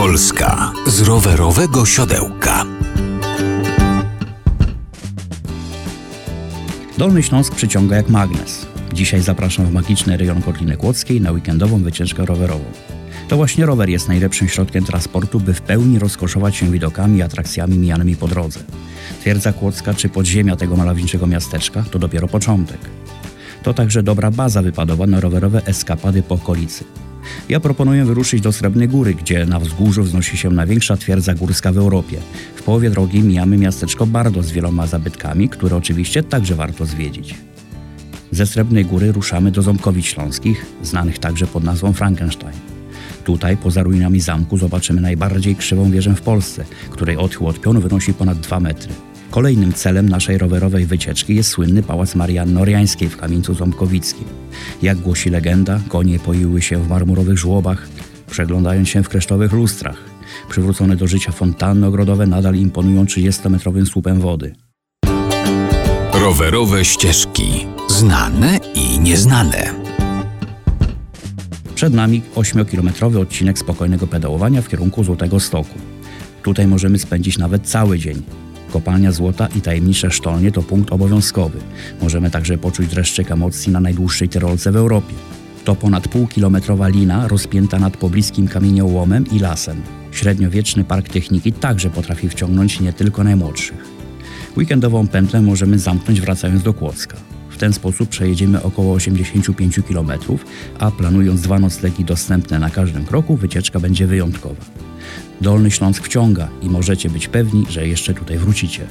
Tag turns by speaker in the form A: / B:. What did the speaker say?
A: Polska z rowerowego siodełka.
B: Dolny Śląsk przyciąga jak magnes. Dzisiaj zapraszam w magiczny rejon Kotliny Kłodzkiej na weekendową wycieczkę rowerową. To właśnie rower jest najlepszym środkiem transportu, by w pełni rozkoszować się widokami i atrakcjami mijanymi po drodze. Twierdza Kłodzka czy podziemia tego malowniczego miasteczka to dopiero początek. To także dobra baza wypadowa na rowerowe eskapady po okolicy. Ja proponuję wyruszyć do Srebrnej Góry, gdzie na wzgórzu wznosi się największa twierdza górska w Europie. W połowie drogi mijamy miasteczko Bardo z wieloma zabytkami, które oczywiście także warto zwiedzić. Ze Srebrnej Góry ruszamy do Ząbkowic Śląskich, znanych także pod nazwą Frankenstein. Tutaj, poza ruinami zamku, zobaczymy najbardziej krzywą wieżę w Polsce, której odchył od pionu wynosi ponad 2 metry. Kolejnym celem naszej rowerowej wycieczki jest słynny Pałac Marianny Oriańskiej w Kamieńcu Ząbkowickim. Jak głosi legenda, konie poiły się w marmurowych żłobach, przeglądając się w kresztowych lustrach. Przywrócone do życia fontanny ogrodowe nadal imponują 30-metrowym słupem wody.
A: Rowerowe ścieżki. Znane i nieznane.
B: Przed nami 8-kilometrowy odcinek spokojnego pedałowania w kierunku Złotego Stoku. Tutaj możemy spędzić nawet cały dzień. Kopalnia złota i tajemnicze sztolnie to punkt obowiązkowy. Możemy także poczuć dreszczyk emocji na najdłuższej tyrolce w Europie. To ponad półkilometrowa lina rozpięta nad pobliskim kamieniołomem i lasem. Średniowieczny park techniki także potrafi wciągnąć nie tylko najmłodszych. Weekendową pętlę możemy zamknąć wracając do Kłodzka. W ten sposób przejedziemy około 85 km, a planując dwa noclegi dostępne na każdym kroku, wycieczka będzie wyjątkowa. Dolny Śląsk wciąga i możecie być pewni, że jeszcze tutaj wrócicie.